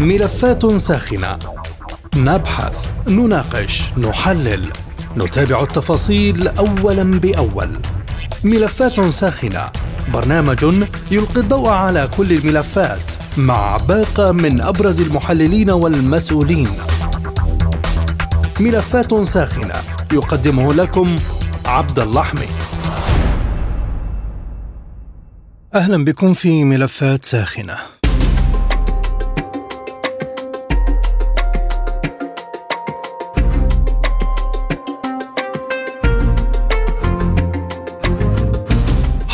ملفات ساخنة. نبحث نناقش نحلل. نتابع التفاصيل اولا بأول. ملفات ساخنة. برنامج يلقي الضوء على كل الملفات مع باقة من أبرز المحللين والمسؤولين. ملفات ساخنة. يقدمه لكم عبد الله حميد أهلا بكم في ملفات ساخنة.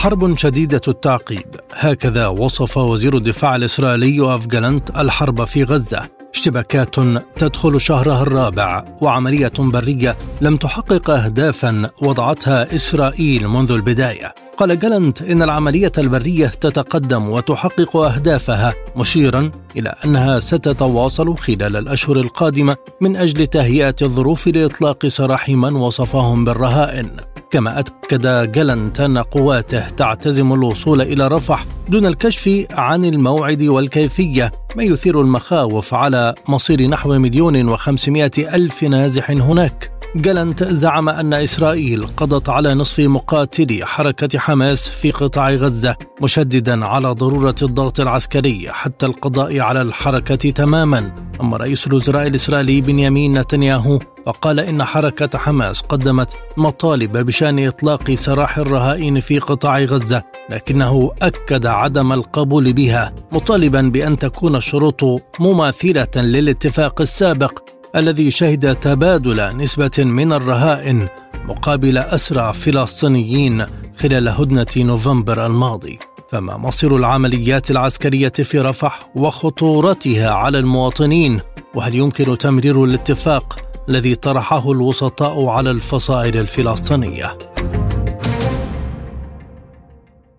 حرب شديدة التعقيد هكذا وصف وزير الدفاع الإسرائيلي يوآف جالنت الحرب في غزة. اشتباكات تدخل شهرها الرابع وعملية برية لم تحقق أهدافا وضعتها إسرائيل منذ البداية. قال جالنت إن العملية البرية تتقدم وتحقق أهدافها مشيرا إلى أنها ستتواصل خلال الأشهر القادمة من أجل تهيئة الظروف لإطلاق سراح من وصفهم بالرهائن. كما أكد جلنت أن قواته تعتزم الوصول إلى رفح دون الكشف عن الموعد والكيفية ما يثير المخاوف على مصير نحو مليون وخمسمائة ألف نازح هناك. جالنت زعم أن إسرائيل قضت على نصف مقاتلي حركة حماس في قطاع غزة مشددا على ضرورة الضغط العسكري حتى القضاء على الحركة تماما. أما رئيس الوزراء الإسرائيلي بنيامين نتنياهو فقال إن حركة حماس قدمت مطالب بشأن إطلاق سراح الرهائن في قطاع غزة لكنه أكد عدم القبول بها مطالبا بأن تكون الشروط مماثلة للاتفاق السابق. الذي شهد تبادل نسبة من الرهائن مقابل أسرى فلسطينيين خلال هدنة نوفمبر الماضي. فما مصير العمليات العسكرية في رفح وخطورتها على المواطنين؟ وهل يمكن تمرير الاتفاق الذي طرحه الوسطاء على الفصائل الفلسطينية؟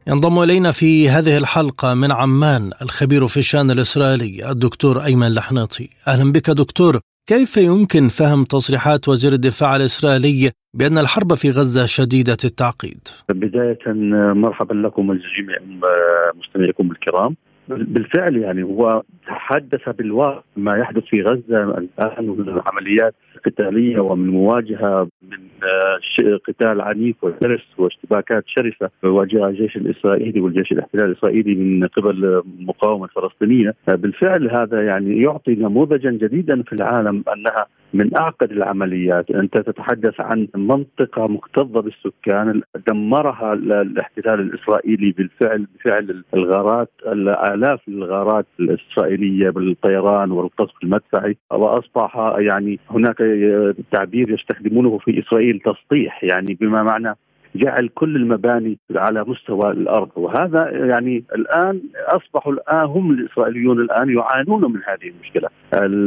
ينضم إلينا في هذه الحلقة من عمان الخبير في الشأن الإسرائيلي الدكتور أيمن لحناطي. أهلا بك دكتور. كيف يمكن فهم تصريحات وزير الدفاع الإسرائيلي بأن الحرب في غزة شديدة التعقيد؟ بداية مرحبا لكم ولجميع مستمعيكم الكرام. بالفعل يعني هو تحدث بالواقع ما يحدث في غزة الآن من عمليات قتاليه ومن مواجهة من آه، قتال عنيف وشرس واشتباكات شرسة واجهها الجيش الإسرائيلي والجيش الاحتلال الإسرائيلي من قبل المقاومه الفلسطينيه بالفعل هذا يعني يعطي نموذجا جديدا في العالم أنها من أعقد العمليات انت تتحدث عن منطقة مكتظة بالسكان دمرها الاحتلال الإسرائيلي بالفعل بفعل الغارات الآلاف الغارات الإسرائيلية بالطيران والقصف المدفعي. وأصبح يعني هناك تعبير يستخدمونه في إسرائيل تسطيح يعني بما معنى جعل كل المباني على مستوى الأرض. وهذا يعني الآن أصبحوا الآن هم الإسرائيليون الآن يعانون من هذه المشكلة.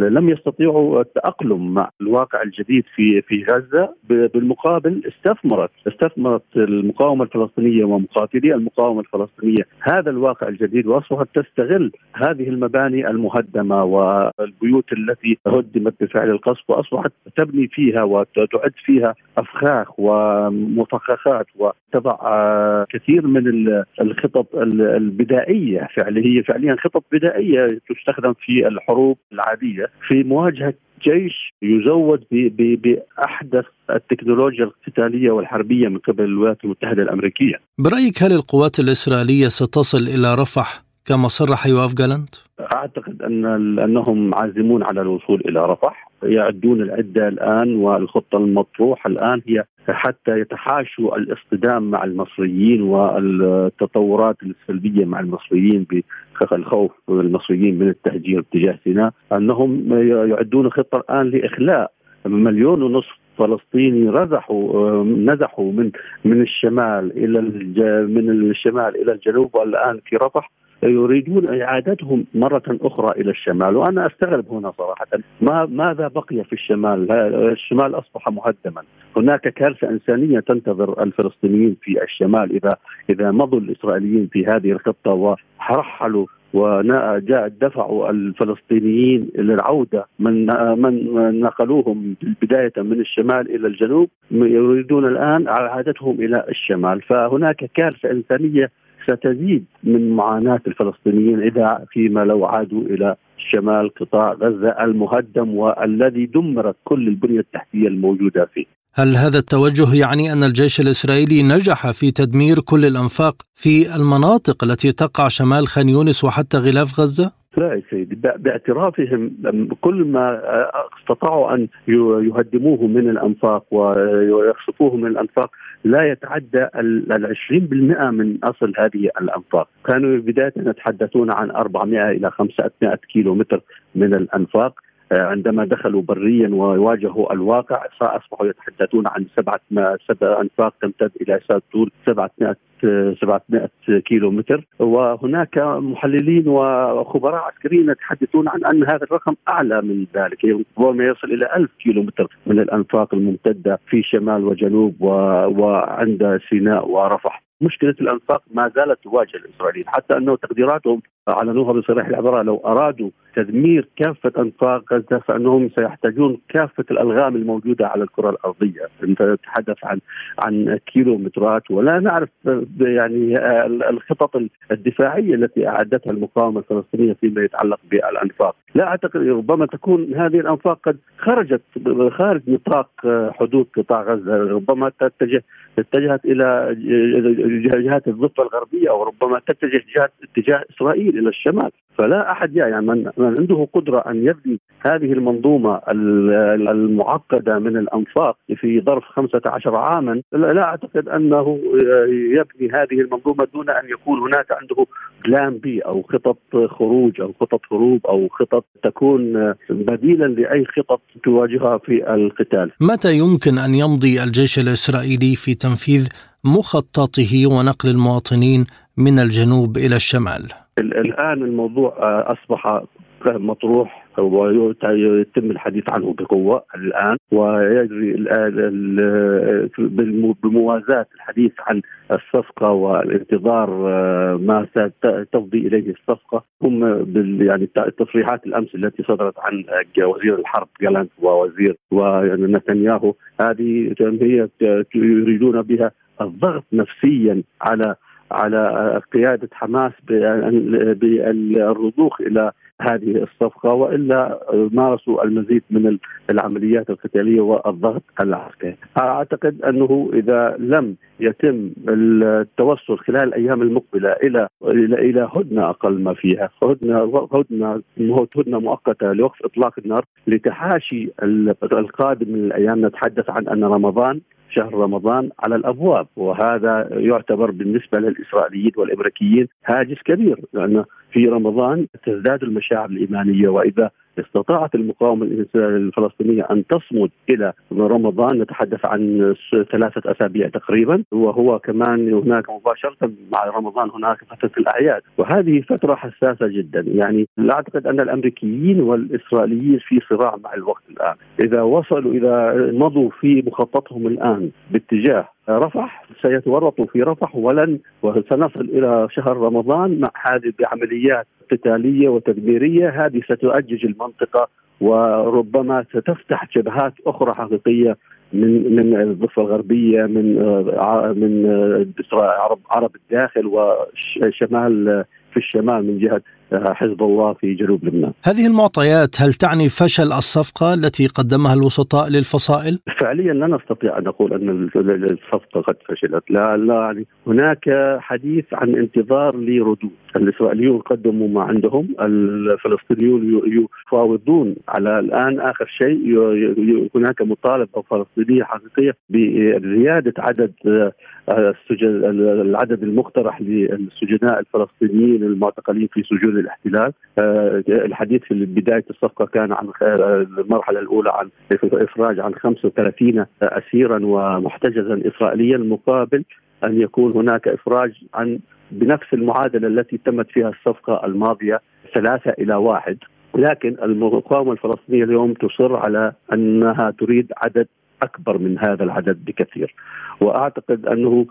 لم يستطيعوا التأقلم مع الواقع الجديد في في غزة. بالمقابل استثمرت استثمرت المقاومة الفلسطينية ومقاتلي المقاومة الفلسطينية هذا الواقع الجديد وأصبحت تستغل هذه المباني المهدمة والبيوت التي هدمت بفعل القصف وأصبحت تبني فيها وتعد فيها أفخاخ ومفخخات الخطط وتضع آه، كثير من الخطط البدائية فعليا هي فعليا خطط بدائية تستخدم في الحروب العادية في مواجهة جيش يزود بأحدث التكنولوجيا القتالية والحربية من قبل الولايات المتحدة الأمريكية. برأيك هل القوات الإسرائيلية ستصل إلى رفح كما صرح يوآف جالنت؟ أعتقد أن أنهم عازمون على الوصول إلى رفح يعدون العدة الآن والخطة المطروحة الآن هي حتى يتحاشوا الاصطدام مع المصريين والتطورات السلبية مع المصريين بالخوف المصريين من التهجير اتجاه سيناء أنهم يعدون خطة الآن لإخلاء مليون ونصف فلسطيني رزحوا نزحوا من من الشمال إلى من الشمال إلى الجنوب والآن في رفح يريدون إعادتهم مرة أخرى إلى الشمال وأنا أستغرب هنا صراحة ما ماذا بقي في الشمال؟ الشمال أصبح مهدما، هناك كارثة إنسانية تنتظر الفلسطينيين في الشمال اذا إذا مضوا الإسرائيليين في هذه الخطة ورحلوا وجاء دفعوا الفلسطينيين للعودة من من نقلوهم بداية من الشمال إلى الجنوب يريدون الآن إعادتهم إلى الشمال فهناك كارثة إنسانية ستزيد من معاناة الفلسطينيين إذا فيما لو عادوا إلى شمال قطاع غزة المهدم والذي دمرت كل البنية التحتية الموجودة فيه. هل هذا التوجه يعني أن الجيش الإسرائيلي نجح في تدمير كل الأنفاق في المناطق التي تقع شمال خان يونس وحتى غلاف غزة؟ لا يا سيدي باعترافهم كل ما استطاعوا أن يهدموه من الأنفاق ويخسفوه من الأنفاق لا يتعدى ال 20% من أصل هذه الأنفاق، كانوا بداية يتحدثون عن 400 إلى 500 كيلو متر من الأنفاق. عندما دخلوا بريا وواجهوا الواقع اصبحوا يتحدثون عن سبعة سبع أنفاق تمتد إلى طول 700 700 كيلو متر وهناك محللين وخبراء عسكريين يتحدثون عن أن هذا الرقم أعلى من ذلك ربما يصل إلى 1000 كيلو متر من الأنفاق الممتدة في شمال وجنوب وعند سيناء ورفح. مشكلة الأنفاق ما زالت تواجه الإسرائيليين حتى أنه تقديراتهم أعلنوها بصريح العبارة لو أرادوا تدمير كافة أنفاق غزة فإنهم سيحتاجون كافة الألغام الموجودة على الكرة الأرضية، أنت تتحدث عن عن كيلومترات ولا نعرف يعني الخطط الدفاعية التي أعدتها المقاومة الفلسطينية فيما يتعلق بالأنفاق، لا أعتقد ربما تكون هذه الأنفاق قد خرجت خارج نطاق حدود قطاع غزة، ربما تتجه اتجهت إلى جهات الضفة الغربية أو ربما تتجه جهات اتجاه إسرائيل إلى الشمال، فلا أحد يعني من عنده قدرة أن يبني هذه المنظومة المعقدة من الأنفاق في ظرف 15 عاما لا أعتقد أنه يبني هذه المنظومة دون أن يكون هناك عنده بلان بي أو خطط خروج أو خطط هروب أو خطط تكون بديلا لأي خطط تواجهها في القتال. متى يمكن أن يمضي الجيش الإسرائيلي في تنفيذ مخططه ونقل المواطنين من الجنوب إلى الشمال؟ الآن الموضوع أصبح مطروح ويتم الحديث عنه بقوة الآن ويجري بموازاة الحديث عن الصفقة والانتظار ما ستفضي إليه الصفقة. هم يعني التصريحات الأمس التي صدرت عن وزير الحرب جالانت ووزير ونتنياهو هذه هي يريدون بها الضغط نفسيا على على قيادة حماس بالرضوخ إلى هذه الصفقة وإلا مارسوا المزيد من العمليات القتالية والضغط العسكري. أعتقد أنه إذا لم يتم التوصل خلال الأيام المقبلة إلى إلى إلى هدنة أقل ما فيها، هدنه هدنه هدنة مؤقتة لوقف إطلاق النار لتحاشي القادم من الأيام نتحدث عن أن رمضان شهر رمضان على الأبواب وهذا يعتبر بالنسبة للإسرائيليين والأمريكيين هاجس كبير لأن في رمضان تزداد المشاعر الإيمانية وإذا استطاعت المقاومة الفلسطينية أن تصمد إلى رمضان نتحدث عن ثلاثة أسابيع تقريبا وهو كمان هناك مباشرة مع رمضان هناك فترة الأعياد. وهذه فترة حساسة جدا. يعني لا أعتقد أن الأمريكيين والإسرائيليين في صراع مع الوقت الآن. إذا وصلوا إذا مضوا في مخططهم الآن باتجاه رفح سيتورطوا في رفح ولن وسنصل إلى شهر رمضان مع هذه بعمليات قتاليه وتدميريه هذه ستؤجج المنطقة وربما ستفتح جبهات أخرى حقيقية من من الضفة الغربية من من عرب عرب الداخل وشمال في الشمال من جهة حزب الله في جنوب لبنان. هذه المعطيات هل تعني فشل الصفقة التي قدمها الوسطاء للفصائل؟ فعليا لا نستطيع أن نقول أن الصفقة قد فشلت، لا لا يعني هناك حديث عن انتظار لردود، الإسرائيليون قدموا ما عندهم، الفلسطينيون يفاوضون على الآن آخر شيء هناك مطالبه فلسطينية حقيقية بزيادة عدد السجن العدد المقترح للسجناء الفلسطينيين المعتقلين في سجون الاحتلال. الحديث في بداية الصفقة كان عن المرحلة الأولى عن إفراج عن 35 اسيرا ومحتجزا اسرائيليا مقابل أن يكون هناك إفراج عن بنفس المعادلة التي تمت فيها الصفقة الماضية ثلاثة إلى واحد. لكن المقاومة الفلسطينية اليوم تصر على أنها تريد عدد أكبر من هذا العدد بكثير. وأعتقد أنه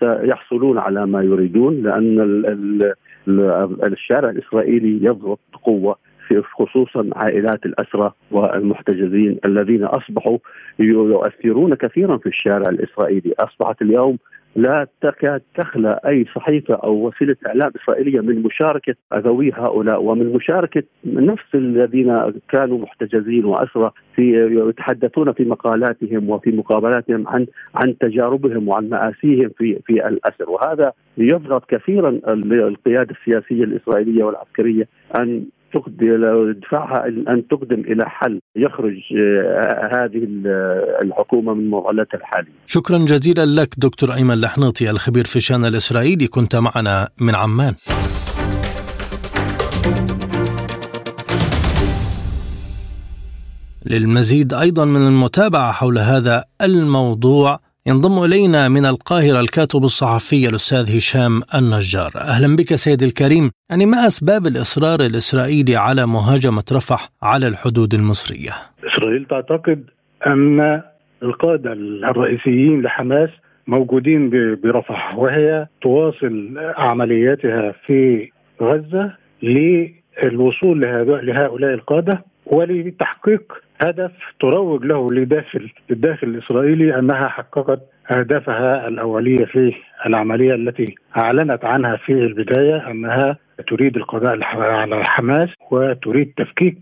سيحصلون على ما يريدون لأن الشارع الإسرائيلي يضغط بقوه في خصوصا عائلات الأسرى والمحتجزين الذين أصبحوا يؤثرون كثيرا في الشارع الإسرائيلي، أصبحت اليوم لا تكاد تخلى أي صحيفة أو وسيلة إعلام إسرائيلية من مشاركة ذوي هؤلاء ومن مشاركة نفس الذين كانوا محتجزين وأسرى في يتحدثون في مقالاتهم وفي مقابلاتهم عن عن تجاربهم وعن مآسيهم في في الأسر. وهذا يضغط كثيرا القيادة السياسية الإسرائيلية والعسكرية أن دفعها ان تقدم إلى حل يخرج آه، هذه الحكومة من معضلتها الحالية. شكرا جزيلا لك دكتور أيمن لحنوطي الخبير في الشان الإسرائيلي كنت معنا من عمان. للمزيد أيضا من المتابعة حول هذا الموضوع ينضم إلينا من القاهرة الكاتب الصحفي الأستاذ هشام النجار. أهلا بك سيد الكريم. يعني ما أسباب الإصرار الإسرائيلي على مهاجمة رفح على الحدود المصرية؟ إسرائيل تعتقد أن القادة الرئيسيين لحماس موجودين برفح وهي تواصل عملياتها في غزة للوصول لهؤلاء القادة ولتحقيق هدف تروج له لداخل الداخل الإسرائيلي أنها حققت أهدافها الأولية في العملية التي أعلنت عنها في البداية أنها تريد القضاء على حماس وتريد تفكيك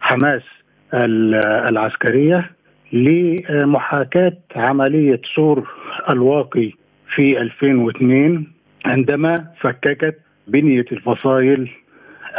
حماس العسكرية لمحاكاة عملية سور الواقي في 2002 عندما فككت بنية الفصائل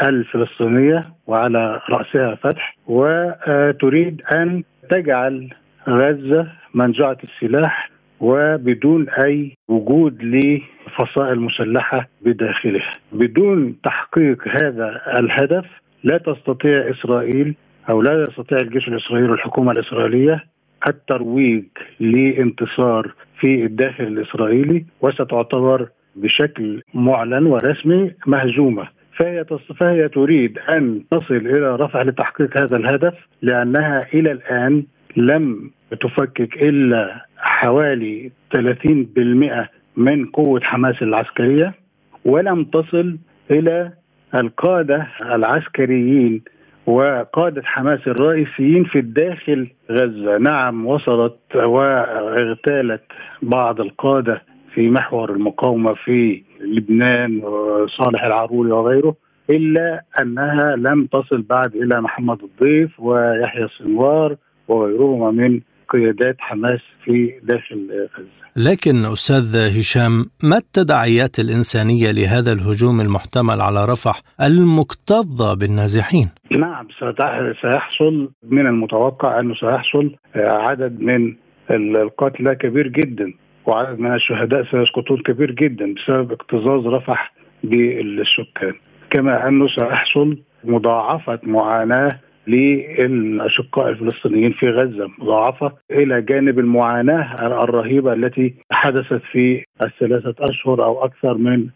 الفلسطينيه وعلى رأسها فتح وتريد أن تجعل غزة منجعة السلاح وبدون أي وجود لفصائل مسلحة بداخلها. بدون تحقيق هذا الهدف لا تستطيع إسرائيل أو لا يستطيع الجيش الإسرائيلي والحكومة الإسرائيلية الترويج لانتصار في الداخل الإسرائيلي وستعتبر بشكل معلن ورسمي مهزومه فهي فهي تريد أن تصل إلى رفع لتحقيق هذا الهدف لأنها إلى الآن لم تفكك إلا حوالي 30% من قوة حماس العسكرية ولم تصل إلى القادة العسكريين وقادة حماس الرئيسيين في الداخل غزة. نعم وصلت واغتالت بعض القادة في محور المقاومة في لبنان وصالح العروري وغيره إلا أنها لم تصل بعد إلى محمد الضيف ويحيى السنوار وغيرهما من قيادات حماس في داخل غزة. لكن أستاذ هشام ما التداعيات الإنسانية لهذا الهجوم المحتمل على رفح المكتظه بالنازحين؟ نعم سيحصل من المتوقع أنه سيحصل عدد من القتلى كبير جدا وعدد من الشهداء سيسقطون كبير جدا بسبب اكتظاظ رفح بالسكان كما أنه سيحصل مضاعفة معاناة للأشقاء الفلسطينيين في غزة مضاعفة إلى جانب المعاناة الرهيبة التي حدثت في الثلاثة أشهر أو أكثر من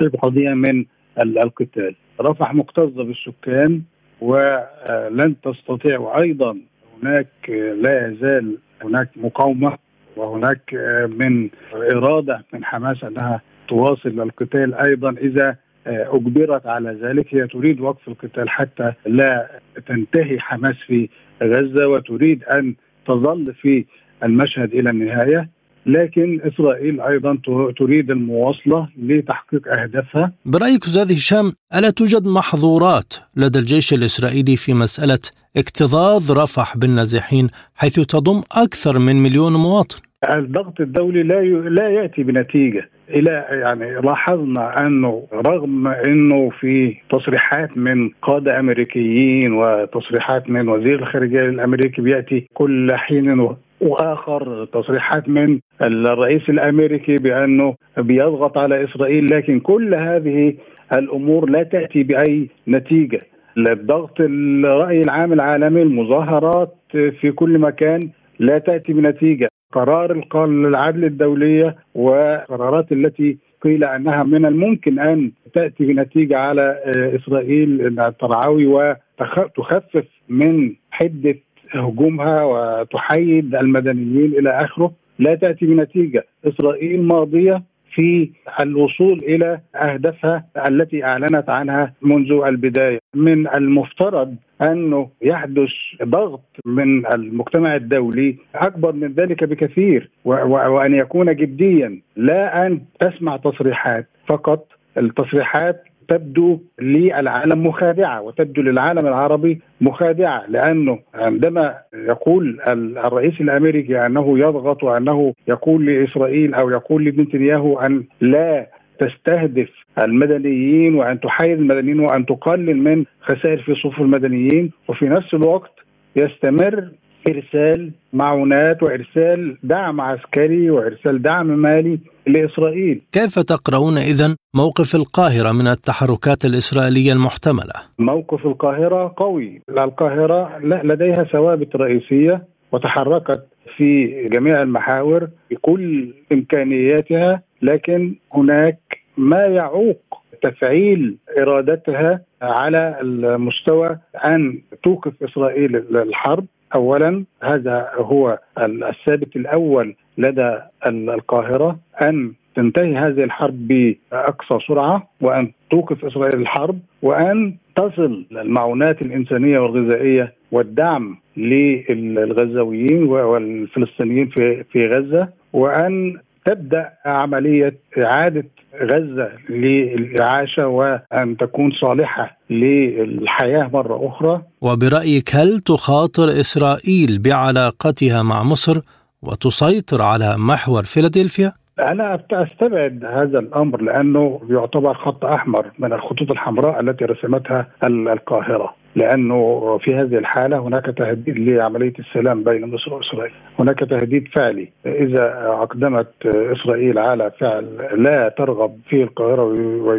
القضية من القتال. رفح مكتظه بالسكان ولن تستطيع وأيضا هناك لا يزال هناك مقاومة وهناك من إرادة من حماس أنها تواصل القتال أيضا إذا أجبرت على ذلك هي تريد وقف القتال حتى لا تنتهي حماس في غزة وتريد أن تظل في المشهد إلى النهاية لكن إسرائيل أيضا تريد المواصلة لتحقيق أهدافها. برأيك أستاذ هشام ألا توجد محظورات لدى الجيش الإسرائيلي في مسألة اكتظاظ رفح بالنازحين حيث تضم أكثر من مليون مواطن؟ الضغط الدولي لا ي... لا يأتي بنتيجة. إلى يعني لاحظنا أنه رغم إنه في تصريحات من قادة أمريكيين وتصريحات من وزير الخارجية الأمريكي بيأتي كل حين وآخر تصريحات من الرئيس الأمريكي بأنه بيضغط على إسرائيل لكن كل هذه الأمور لا تأتي بأي نتيجة. الضغط الرأي العام العالمي المظاهرات في كل مكان لا تأتي بنتيجة. قرار العدل الدولية وقرارات التي قيل أنها من الممكن أن تأتي بنتيجة على إسرائيل الترعوي وتخفف من حدة هجومها وتحيد المدنيين إلى آخره. لا تأتي بنتيجة. إسرائيل ماضية في الوصول إلى أهدافها التي أعلنت عنها منذ البداية. من المفترض أنه يحدث ضغط من المجتمع الدولي أكبر من ذلك بكثير وأن يكون جديا. لا أن تسمع تصريحات فقط التصريحات تبدو للعالم مخادعة وتبدو للعالم العربي مخادعة لأنه عندما يقول الرئيس الأمريكي أنه يضغط وأنه يقول لإسرائيل أو يقول لنتنياهو أن لا تستهدف المدنيين وأن تحايل المدنيين وأن تقلل من خسائر في صفوف المدنيين وفي نفس الوقت يستمر إرسال معونات وإرسال دعم عسكري وإرسال دعم مالي لإسرائيل. كيف تقرؤون اذا موقف القاهرة من التحركات الإسرائيلية المحتملة؟ موقف القاهرة قوي، القاهرة لديها ثوابت رئيسية وتحركت في جميع المحاور بكل إمكانياتها لكن هناك ما يعوق تفعيل إرادتها على المستوى أن توقف إسرائيل الحرب اولا هذا هو الثابت الأول لدى القاهرة أن تنتهي هذه الحرب بأقصى سرعة وأن توقف إسرائيل الحرب وأن تصل المعونات الإنسانية والغذائية والدعم للغزاويين والفلسطينيين في في غزة وأن تبدأ عملية إعادة غزة للاعاشه وأن تكون صالحة للحياة مرة أخرى. وبرأيك هل تخاطر إسرائيل بعلاقتها مع مصر وتسيطر على محور فيلادلفيا؟ أنا أستبعد هذا الأمر لأنه يعتبر خط أحمر من الخطوط الحمراء التي رسمتها القاهرة. لأنه في هذه الحالة هناك تهديد لعملية السلام بين مصر وإسرائيل، هناك تهديد فعلي إذا أقدمت إسرائيل على فعل لا ترغب فيه القاهرة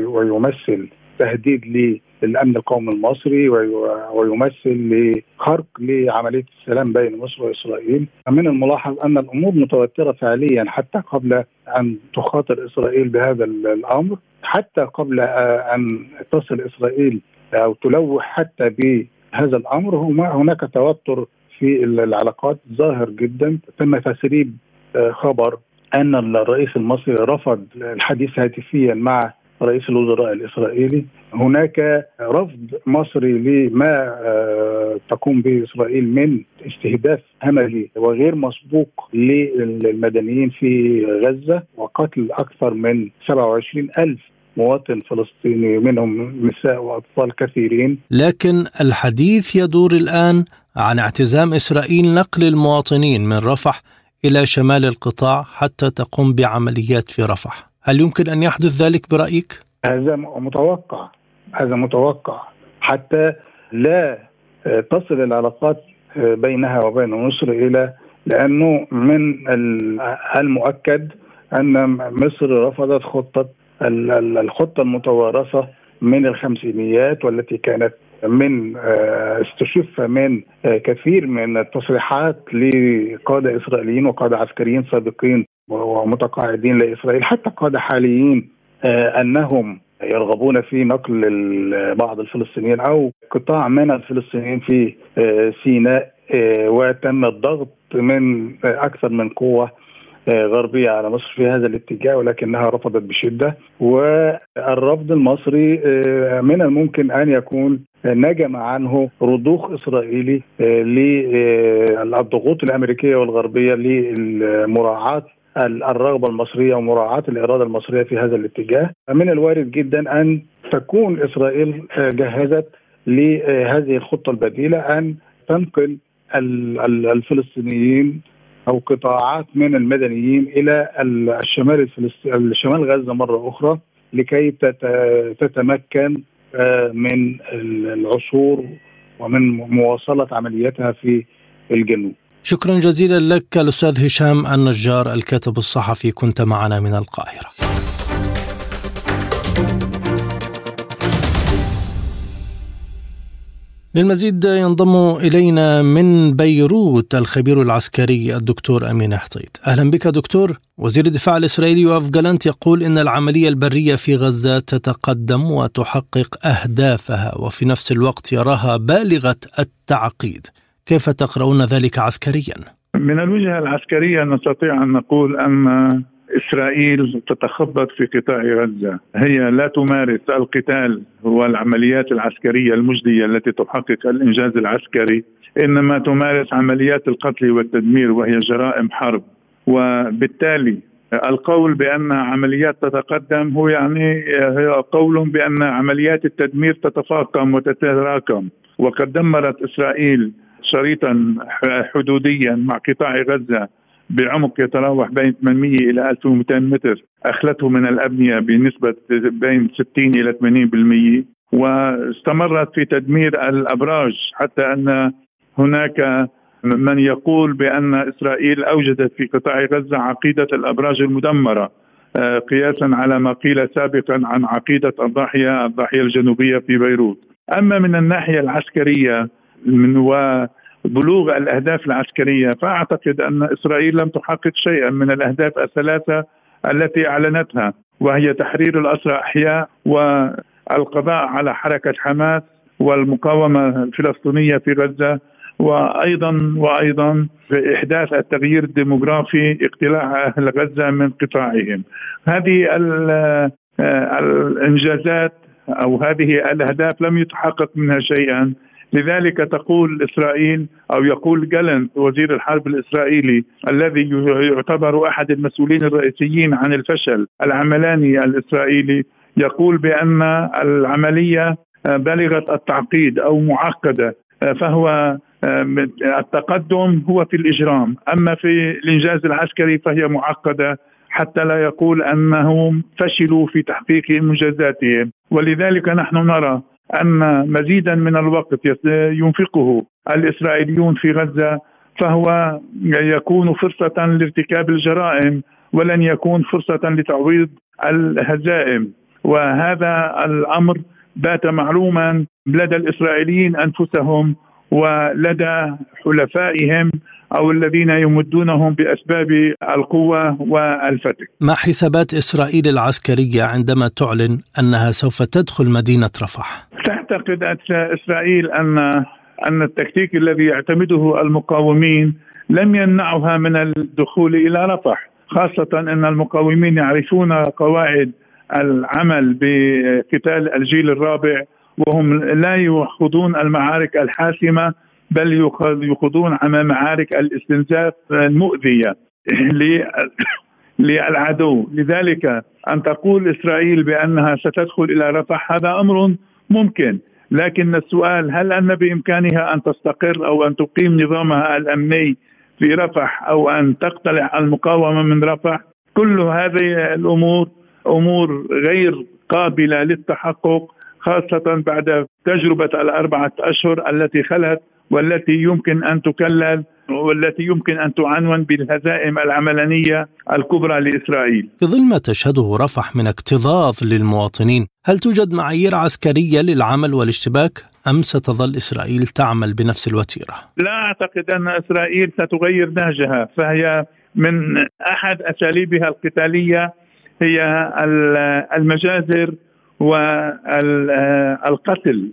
ويمثل تهديد للأمن القومي المصري ويمثل لخرق لعملية السلام بين مصر وإسرائيل. من الملاحظ أن الأمور متوترة فعليا حتى قبل أن تخاطر إسرائيل بهذا الأمر حتى قبل أن تصل إسرائيل أو تلوح حتى بهذا الأمر. هناك توتر في العلاقات ظاهر جدا. تم تسريب آه، خبر أن الرئيس المصري رفض الحديث هاتفيا مع رئيس الوزراء الإسرائيلي. هناك رفض مصري لما آه، تقوم به إسرائيل من استهداف همجي وغير مسبوق للمدنيين في غزة وقتل أكثر من 27 ألف مواطن فلسطيني منهم نساء وأطفال كثيرين. لكن الحديث يدور الآن عن اعتزام إسرائيل نقل المواطنين من رفح إلى شمال القطاع حتى تقوم بعمليات في رفح. هل يمكن أن يحدث ذلك برأيك؟ هذا متوقع هذا متوقع. حتى لا تصل العلاقات بينها وبين مصر إلى لأنه من المؤكد أن مصر رفضت خطة الخطة المتوارثة من الخمسينيات والتي كانت من آه، استشف من آه، كثير من التصريحات لقادة إسرائيليين وقادة عسكريين سابقين. ومتقاعدين لإسرائيل حتى قاده حاليين آه، أنهم يرغبون في نقل بعض الفلسطينيين أو قطاع من الفلسطينيين في سيناء وتم الضغط من أكثر من قوة غربية على مصر في هذا الاتجاه ولكنها رفضت بشدة. والرفض المصري آه، من الممكن أن يكون نجم عنه رضوخ إسرائيلي آه، للضغوط الأمريكية والغربية لمراعاة الرغبة المصرية ومراعاة الإرادة المصرية في هذا الاتجاه من الوارد جدا أن تكون إسرائيل آه، جهزت لهذه الخطة البديلة أن تنقل الفلسطينيين أو قطاعات من المدنيين إلى الشمال الفلسطيني شمال غزة مرة أخرى لكي تتمكن آه، من العثور ومن مواصلة عملياتها في الجنوب. شكرا جزيلا لك الأستاذ هشام النجار الكاتب الصحفي. كنت معنا من القاهرة. للمزيد ينضم إلينا من بيروت الخبير العسكري الدكتور أمين حطيت أهلا بك دكتور. وزير الدفاع الإسرائيلي يوف جالنت يقول إن العملية البرية في غزة تتقدم وتحقق أهدافها وفي نفس الوقت يراها بالغة التعقيد. كيف تقرؤون ذلك عسكريا؟ من الوجهة العسكرية نستطيع أن نقول أن إسرائيل تتخبط في قطاع غزة، هي لا تمارس القتال والعمليات العسكرية المجدية التي تحقق الإنجاز العسكري، إنما تمارس عمليات القتل والتدمير وهي جرائم حرب، وبالتالي القول بأن عمليات تتقدم هو يعني هي قول بأن عمليات التدمير تتفاقم وتتراكم. وقد دمرت إسرائيل شريطا حدوديا مع قطاع غزة بعمق يتراوح بين 800 إلى 1200 متر أخلته من الأبنية بنسبة بين 60 إلى 80% واستمرت في تدمير الأبراج حتى أن هناك من يقول بأن إسرائيل أوجدت في قطاع غزة عقيدة الأبراج المدمرة آه، قياسا على ما قيل سابقا عن عقيدة الضاحية الضاحية الجنوبية في بيروت. أما من الناحية العسكرية من وبلوغ الأهداف العسكرية فأعتقد أن إسرائيل لم تحقق شيئا من الأهداف الثلاثة التي أعلنتها وهي تحرير الأسرى أحياء والقضاء على حركة حماس والمقاومة الفلسطينية في غزة وأيضا وأيضا إحداث التغيير الديموغرافي اقتلاع أهل غزة من قطاعهم. هذه الإنجازات أو هذه الأهداف لم يتحقق منها شيئا لذلك تقول إسرائيل أو يقول جالنت وزير الحرب الإسرائيلي الذي يعتبر أحد المسؤولين الرئيسيين عن الفشل العملاني الإسرائيلي يقول بأن العملية بلغت التعقيد أو معقدة فهو التقدم هو في الإجرام أما في الإنجاز العسكري فهي معقدة حتى لا يقول أنهم فشلوا في تحقيق انجازاتهم ولذلك نحن نرى أن مزيدا من الوقت ينفقه الإسرائيليون في غزة فهو يكون فرصة لارتكاب الجرائم ولن يكون فرصة لتعويض الهزائم. وهذا الأمر بات معلوما لدى الإسرائيليين أنفسهم ولدى حلفائهم أو الذين يمدونهم بأسباب القوة والفتك. ما حسابات إسرائيل العسكرية عندما تعلن أنها سوف تدخل مدينة رفح؟ تعتقد إسرائيل ان أن التكتيك الذي يعتمده المقاومين لم يمنعها من الدخول إلى رفح، خاصة أن المقاومين يعرفون قواعد العمل بقتال الجيل الرابع وهم لا يخوضون المعارك الحاسمة بل يخوضون معارك الاستنزاف المؤذية للعدو. لذلك أن تقول إسرائيل بأنها ستدخل إلى رفح هذا أمر ممكن. لكن السؤال هل أن بإمكانها أن تستقر أو أن تقيم نظامها الأمني في رفح أو أن تقتلع المقاومة من رفح؟ كل هذه الأمور أمور غير قابلة للتحقق خاصة بعد تجربة الأربعة أشهر التي خلت والتي يمكن أن تكلل والتي يمكن أن تعنون بالهزائم العملانية الكبرى لإسرائيل في ظل ما تشهده رفح من اكتظاظ للمواطنين هل توجد معايير عسكرية للعمل والاشتباك أم ستظل إسرائيل تعمل بنفس الوتيرة؟ لا أعتقد أن إسرائيل ستغير نهجها فهي من أحد أساليبها القتالية هي المجازر والقتل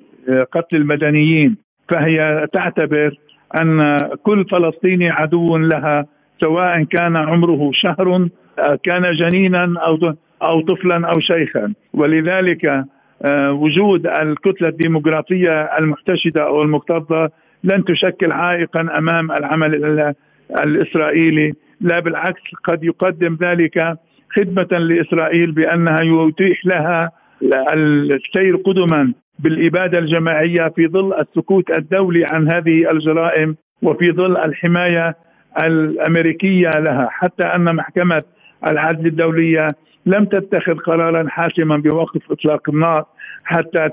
قتل المدنيين فهي تعتبر أن كل فلسطيني عدو لها سواء كان عمره شهر كان جنينا أو أو طفلا أو شيخا. ولذلك آه، وجود الكتلة الديموغرافيه المحتشدة أو المكتظة لن تشكل عائقا أمام العمل الإسرائيلي. لا بالعكس قد يقدم ذلك خدمة لإسرائيل بأنها يتيح لها السير قدما. بالإبادة الجماعية في ظل السكوت الدولي عن هذه الجرائم وفي ظل الحماية الأمريكية لها. حتى أن محكمة العدل الدولية لم تتخذ قرارا حاسما بوقف إطلاق النار حتى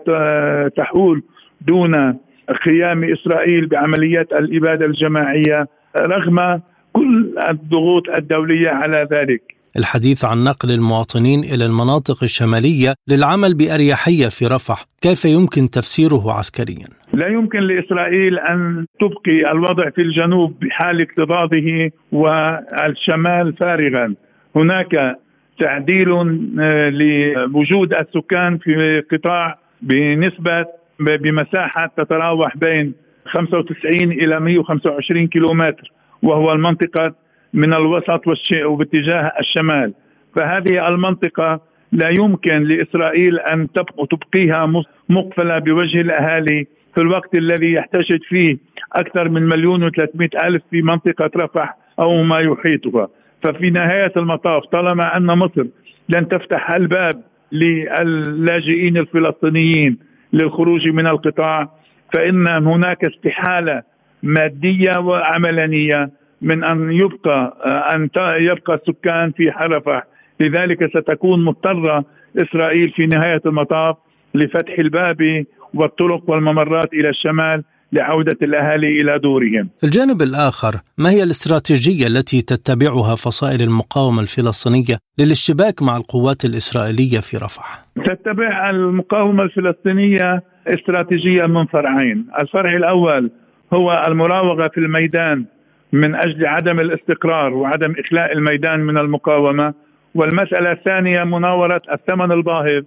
تحول دون قيام إسرائيل بعمليات الإبادة الجماعية رغم كل الضغوط الدولية على ذلك. الحديث عن نقل المواطنين إلى المناطق الشمالية للعمل بأريحية في رفح، كيف يمكن تفسيره عسكريا؟ لا يمكن لإسرائيل أن تبقي الوضع في الجنوب بحال اكتظاظه والشمال فارغا، هناك تعديل آه، لوجود السكان في قطاع بنسبة بمساحة تتراوح بين 95 إلى 125 كيلومتر وهو المنطقة من الوسط وباتجاه الشمال. فهذه المنطقة لا يمكن لإسرائيل أن تبقيها مقفلة بوجه الأهالي في الوقت الذي يحتشد فيه أكثر من مليون وثلاثمائة ألف في منطقة رفح أو ما يحيطها. ففي نهاية المطاف طالما أن مصر لن تفتح الباب للاجئين الفلسطينيين للخروج من القطاع فإن هناك استحالة مادية وعملانية من أن يبقى أن يبقى السكان في حرفة لذلك ستكون مضطرة إسرائيل في نهاية المطاف لفتح الباب والطرق والممرات إلى الشمال لعودة الأهالي إلى دورهم. في الجانب الآخر ما هي الاستراتيجية التي تتبعها فصائل المقاومة الفلسطينية للاشتباك مع القوات الإسرائيلية في رفح؟ تتبع المقاومة الفلسطينية استراتيجية من فرعين. الفرع الأول هو المراوغة في الميدان من أجل عدم الاستقرار وعدم إخلاء الميدان من المقاومة. والمسألة الثانية مناورة الثمن الباهظ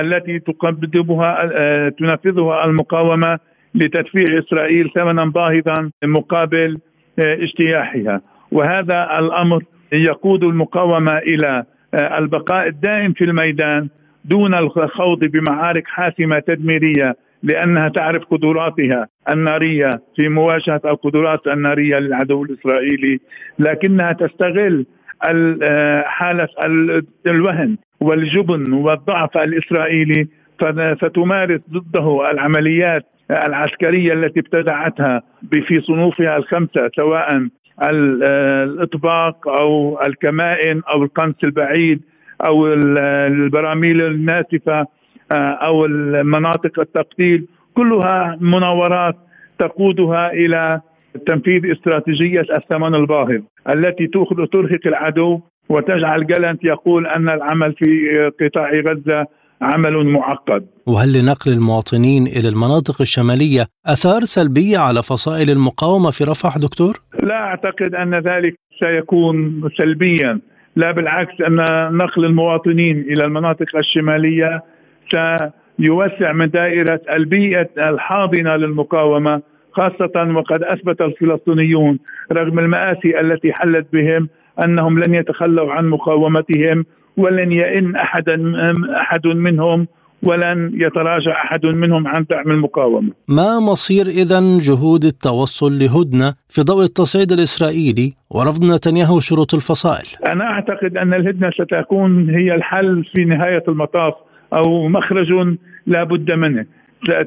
التي تقدمها آه، تنفذها المقاومة لتدفيع إسرائيل ثمنا باهظا مقابل آه، اجتياحها. وهذا الأمر يقود المقاومة إلى آه، البقاء الدائم في الميدان دون الخوض بمعارك حاسمة تدميرية لأنها تعرف قدراتها النارية في مواجهة القدرات النارية للعدو الإسرائيلي لكنها تستغل حالة الوهن والجبن والضعف الإسرائيلي فتمارس ضده العمليات العسكرية التي ابتدعتها في صنوفها الخمسة سواء الإطباق أو الكمائن أو القنص البعيد أو البراميل الناسفه أو المناطق التقتيل كلها مناورات تقودها إلى تنفيذ استراتيجية الثمن الباهظ التي ترهق العدو وتجعل جالنت يقول أن العمل في قطاع غزة عمل معقد. وهل لنقل المواطنين إلى المناطق الشمالية أثار سلبية على فصائل المقاومة في رفح دكتور؟ لا أعتقد أن ذلك سيكون سلبيا، لا بالعكس أن نقل المواطنين إلى المناطق الشمالية سيوسع من دائرة البيئة الحاضنة للمقاومة خاصة وقد أثبت الفلسطينيون رغم المآسي التي حلت بهم أنهم لن يتخلوا عن مقاومتهم ولن يئن أحدا أحد منهم ولن يتراجع أحد منهم عن دعم المقاومة. ما مصير اذا جهود التوصل لهدنة في ضوء التصعيد الإسرائيلي ورفض نتنياهو شروط الفصائل؟ أنا أعتقد أن الهدنة ستكون هي الحل في نهاية المطاف أو مخرج لا بد منه.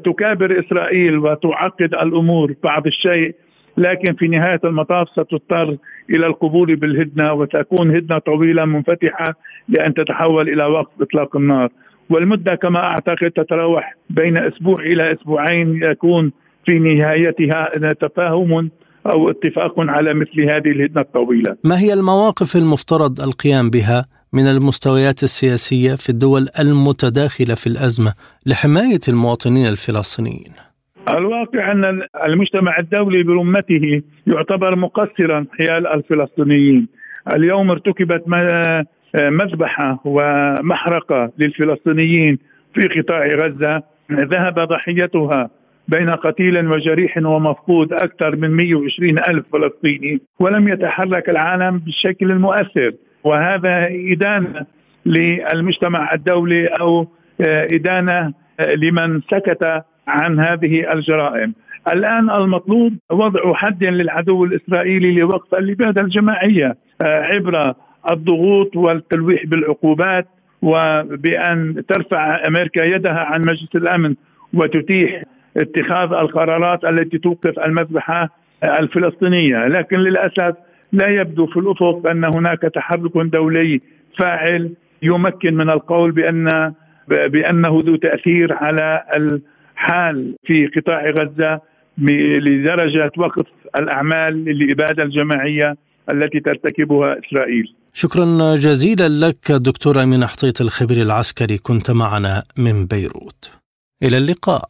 تكابر إسرائيل وتعقد الأمور بعض الشيء لكن في نهاية المطاف ستضطر إلى القبول بالهدنة وتكون هدنة طويلة منفتحة لأن تتحول إلى وقف إطلاق النار. والمدة كما أعتقد تتراوح بين أسبوع إلى أسبوعين يكون في نهايتها تفاهم أو اتفاق على مثل هذه الهدنة الطويلة. ما هي المواقف المفترض القيام بها؟ من المستويات السياسية في الدول المتداخلة في الأزمة لحماية المواطنين الفلسطينيين؟ الواقع أن المجتمع الدولي برمته يعتبر مقصرا حيال الفلسطينيين. اليوم ارتكبت مذبحة ومحرقة للفلسطينيين في قطاع غزة ذهب ضحيتها بين قتيل وجريح ومفقود أكثر من 120 ألف فلسطيني ولم يتحرك العالم بالشكل المؤثر وهذا إدانة للمجتمع الدولي أو آه، إدانة آه، لمن سكت عن هذه الجرائم. الآن المطلوب وضع حد للعدو الإسرائيلي لوقف الإبادة الجماعية آه، عبر الضغوط والتلويح بالعقوبات وبأن ترفع أمريكا يدها عن مجلس الأمن وتتيح اتخاذ القرارات التي توقف المذبحة الفلسطينية. لكن للأسف لا يبدو في الافق أن هناك تحرك دولي فاعل يمكن من القول بان بأنه ذو تأثير على الحال في قطاع غزة لدرجة وقف الأعمال للإبادة الجماعية التي ترتكبها إسرائيل. شكرا جزيلا لك دكتور أمين حطيط الخبير العسكري كنت معنا من بيروت. إلى اللقاء.